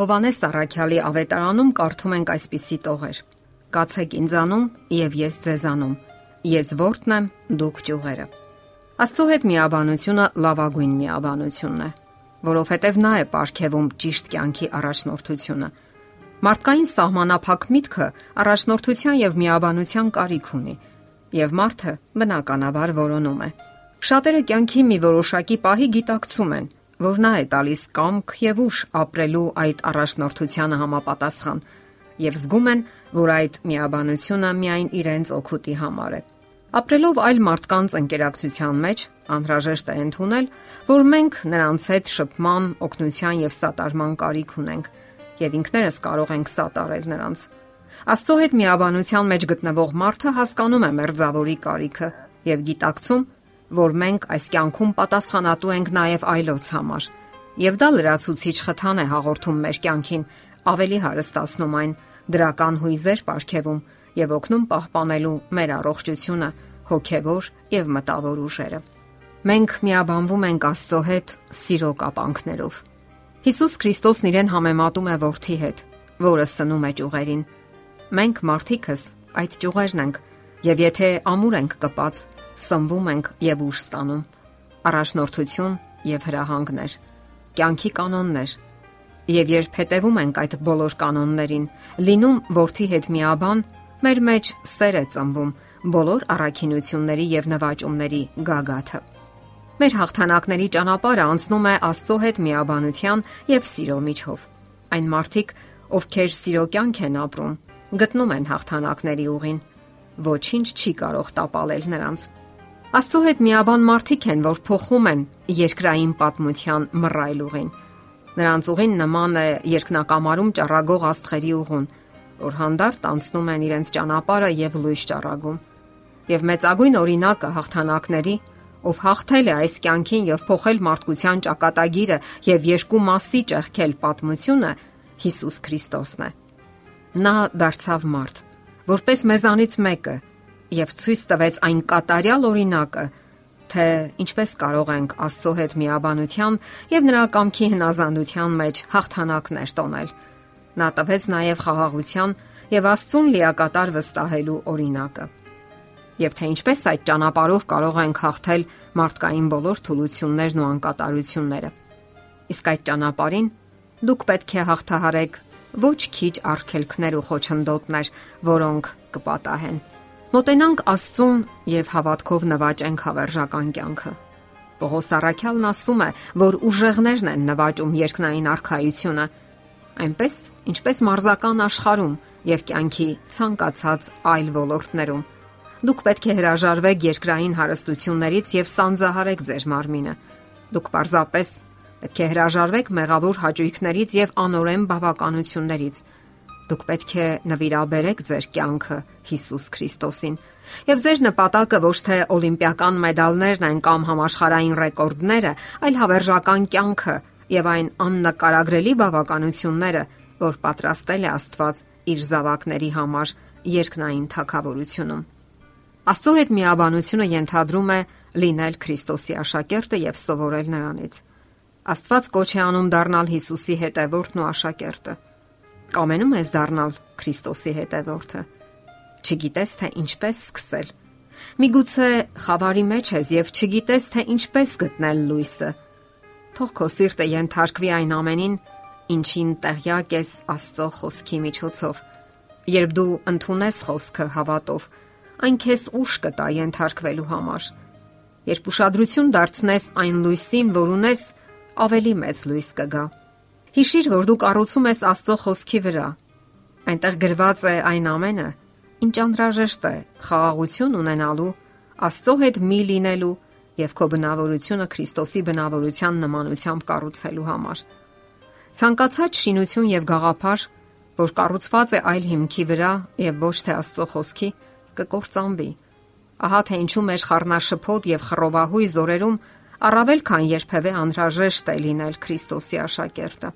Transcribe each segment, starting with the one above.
Հովանես Առաքյալի ավետարանում կարդում ենք այսպիսի տողեր. Կացեք ինձանում եւ ես ձեզանում։ Ես որդն եմ, դուք ճյուղերը։ Աստծո հետ միաբանությունը լավագույն միաբանությունն է, որովհետև նա է ապարգևում ճիշտ կյանքի առաջնորդությունը։ Մարդկային սահմանափակ միտքը առաջնորդության եւ միաբանության կարիք ունի, եւ մարդը բնականաբար որոնում է։ Շատերը կյանքի մի որոշակի պահի գիտակցում են, որ նա է տալիս կամք եւ ուժ ապրելու այդ առաջնորդությանը համապատասխան եւ զգում են, որ այդ միաբանությունը միայն իրենց օգուտի համար է։ Ապրելով այլ մարդկանց ընկերակցության մեջ, անհրաժեշտ է ընդունել, որ մենք նրանց հետ շփման, օգնության եւ սատարման կարիք ունենք եւ ինքներս կարող ենք սատարել նրանց։ Աստծո հետ միաբանության մեջ գտնվող մարդը հասկանում է մերձավորի կարիքը եւ գիտակցում, որ մենք այս կյանքում պատասխանատու ենք նաև այլոց համար։ Եվ դա լրացուցիչ խթան է հաղորդում մեր կյանքին, ավելի հարստացնում այն, դրական հույզեր ապարգևում եւ օգնում պահպանելու մեր առողջությունը, հոգեվոր եւ մտավոր ուժերը։ Մենք միաբանվում ենք Աստծո հետ սիրո կապանքներով։ Հիսուս Քրիստոսն իրեն համեմատում է որդի հետ, որը սնում է ճյուղերին։ Մենք մարդիկս այդ ճյուղերն ենք, եւ եթե ամուր ենք կպած, սնվում ենք եւ ուժ ստանում։ Առաջնորդություն եւ հրահանգներ, կյանքի կանոններ։ Եվ երբ հետևում ենք այդ բոլոր կանոններին, լինում ворթի հետ միաբան, մեր մեջ սեր է ծնվում բոլոր առաքինությունների եւ նվաճումների գագաթը։ Մեր հաղթանակների ճանապարհը անցնում է Աստծո հետ միաբանության եւ սիրո միջով։ Այն մարդիկ, ովքեր սիրո կյանք են ապրում, գտնում են հաղթանակների ուղին։ Ոչինչ չի կարող տապալել նրանց։ Աստծո հետ միաբան մարդիկ են, որ փոխում են երկրային պատմության մռայլ ուղին։ Նրանց ուղին նման է երկնակամարում ճառագող աստղերի ուղուն, որ հանդարտ անցնում են իրենց ճանապարհը եւ լույս ճառագում։ Եվ մեծագույն օրինակը հաղթանակների, ով հաղթել է այս կյանքին եւ փոխել մարդկության ճակատագիրը եւ երկու մասի ճեղքել պատմությունը, Հիսուս Քրիստոսն է։ Նա դարձավ մարդ, որպես մեզանից մեկը եւ ցույց տվեց այն կատարյալ օրինակը, թե ինչպես կարող ենք Աստծո հետ միաբանության եւ նրա կամքի հնազանդության մեջ հաղթանակներ տոնել։ Նա տվեց նաեւ խաղաղության եւ Աստծուն լիակատար վստահելու օրինակը։ Եվ թե ինչպես այդ ճանապարհով կարող ենք հաղթել մարդկային բոլոր թուլություններն ու անկատարությունները։ Իսկ այդ ճանապարհին դուք պետք է հաղթահարեք ոչ քիչ արգելքներ ու խոչընդոտներ, որոնք կպատահեն։ Մոտենանք Աստծուն եւ հավատքով նվաճենք հավերժական կյանքը։ Պողոս Արաքյալն ասում է, որ ուժեղներն են նվաճում երկնային արխայությունը, այնպես ինչպես մարզական աշխարհում եւ կյանքի ցանկացած այլ ոլորտներում։ Դուք պետք է հրաժարվեք երկրային հարստություններից եւ սանձահարեք ձեր մարմինը։ Դուք պարզապես պետք է հրաժարվեք մեղավոր հաճույքներից եւ անօրեն բավականություններից Դուք պետք է նվիրաբերեք ձեր կյանքը Հիսուս Քրիստոսին։ Եվ ձեր նպատակը ոչ թե օլիմպիական մեդալներն են կամ համաշխարհային ռեկորդները, այլ հավերժական կյանքը եւ այն աննկարագրելի բավականությունները, որ պատրաստել է Աստված իր զավակների համար երկնային թակավորությունում։ Աստծո հետ միաբանությունը ենթադրում է լինել Քրիստոսի աշակերտը եւ սովորել նրանից։ Աստված կոչ է անում դառնալ Հիսուսի հետևորդն ու աշակերտը Կամենում ես դառնալ Քրիստոսի հետևորդը։ Չգիտես թե ինչպես սկսել։ Միգուցե խավարի մեջ ես եւ չգիտես թե ինչպես գտնել լույսը։ Թող քո սիրտը ենթարկվի այն ամենին, ինչին տեղյակ ես Աստծո խոսքի միջոցով։ Երբ դու ընդունես խոսքը հավատով, այն քեզ ուշ կտա ենթարկվելու համար։ Երբ ուշադրություն դարձնես այն լույսին, որ ունես, ավելի մեծ լույս կգա։ Հիշիր, որ դու կառուցում ես Աստծո խոսքի վրա։ Այնտեղ գրված է այն ամենը, ինչ անհրաժեշտ է խաղաղություն ունենալու, Աստծո հետ մի լինելու եւ քո բնավորությունը Քրիստոսի բնավորության նմանությամբ կառուցելու համար։ Ցանկացած շինություն եւ գաղափար, որ կառուցված է այլ հիմքի վրա եւ ոչ թե Աստծո խոսքի, կկործանվի։ Ահա թե ինչու մեր խառնաշփոթ եւ խռովահույս զորերում առավել քան երբևէ անհրաժեշտ է լինել Քրիստոսի աշակերտը։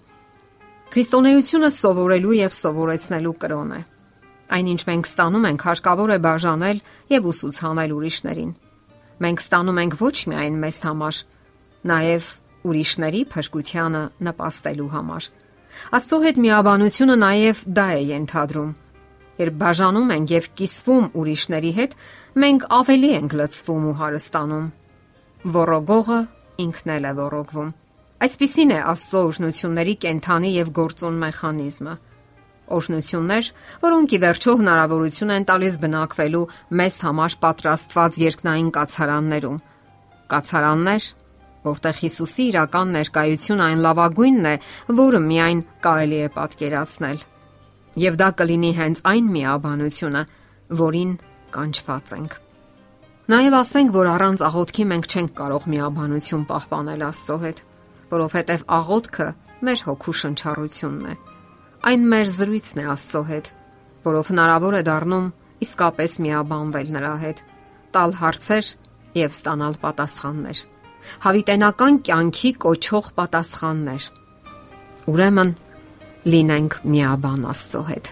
Քրիստոնեությունը սովորելու եւ սովորեցնելու կրոն է։ Այնինչ մենք ստանում ենք, հարկավոր է բաժանել եւ ուսուցանել ուրիշներին։ Մենք ստանում ենք ոչ միայն մեզ համար, նաեւ ուրիշների փրկությանը նպաստելու համար։ Աստծո հետ միաբանությունը նաև դա է ենթադրում։ Երբ բաժանում ենք եւ կիսվում ուրիշների հետ, մենք ավելի ենք լցվում ու հարստանում։ Որոգողը ինքն էլ է որոգվում։ Այսպիսին է Աստծո օրհնությունների կենթանի եւ գործուն մեխանիզմը։ Օրհնություններ, որոնք ի վերջո հնարավորություն են տալիս բնակվելու մեզ համար պատրաստված երկնային կացարաններում։ Կացարաններ, որտեղ Հիսուսի իրական ներկայությունը այն լավագույնն է, որը միայն կարելի է պատկերացնել։ Եվ դա կլինի հենց այն միաբանությունը, որին կանչված ենք։ Նաև ասենք, որ առանց աղոթքի մենք չենք կարող միաբանություն պահպանել Աստծո հետ, որովհետև աղոթքը մեր հոգու շնչառությունն է։ Այն մեր զրույցն է Աստծո հետ, որով հնարավոր է դառնում իսկապես միաբանվել նրա հետ, տալ հարցեր եւ ստանալ պատասխաններ հավիտենական կյանքի կոչող պատասխաններ։ Ուրեմն լինենք միաբան Աստծո հետ։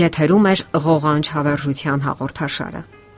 Եթերում է ղողանջ հավերժության հաղորդաշարը։